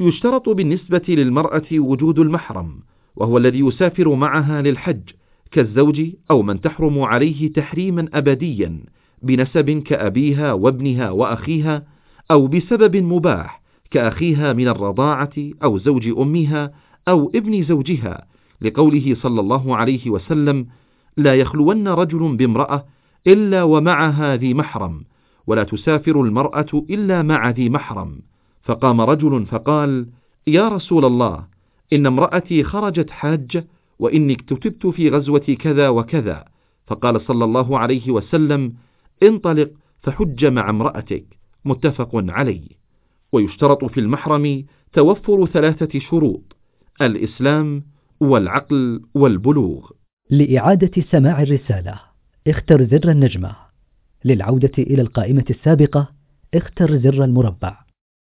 يشترط بالنسبة للمرأة وجود المحرم وهو الذي يسافر معها للحج كالزوج أو من تحرم عليه تحريما أبديا بنسب كأبيها وابنها وأخيها أو بسبب مباح كأخيها من الرضاعة أو زوج أمها أو ابن زوجها لقوله صلى الله عليه وسلم لا يخلون رجل بامرأة إلا ومعها ذي محرم ولا تسافر المرأة إلا مع ذي محرم فقام رجل فقال يا رسول الله إن امرأتي خرجت حاجة وإني اكتتبت في غزوة كذا وكذا. فقال صلى الله عليه وسلم انطلق فحج مع امرأتك. متفق عليه. ويشترط في المحرم توفر ثلاثة شروط الإسلام والعقل والبلوغ. لإعادة سماع الرسالة اختر زر النجمة. للعودة إلى القائمة السابقة اختر زر المربع.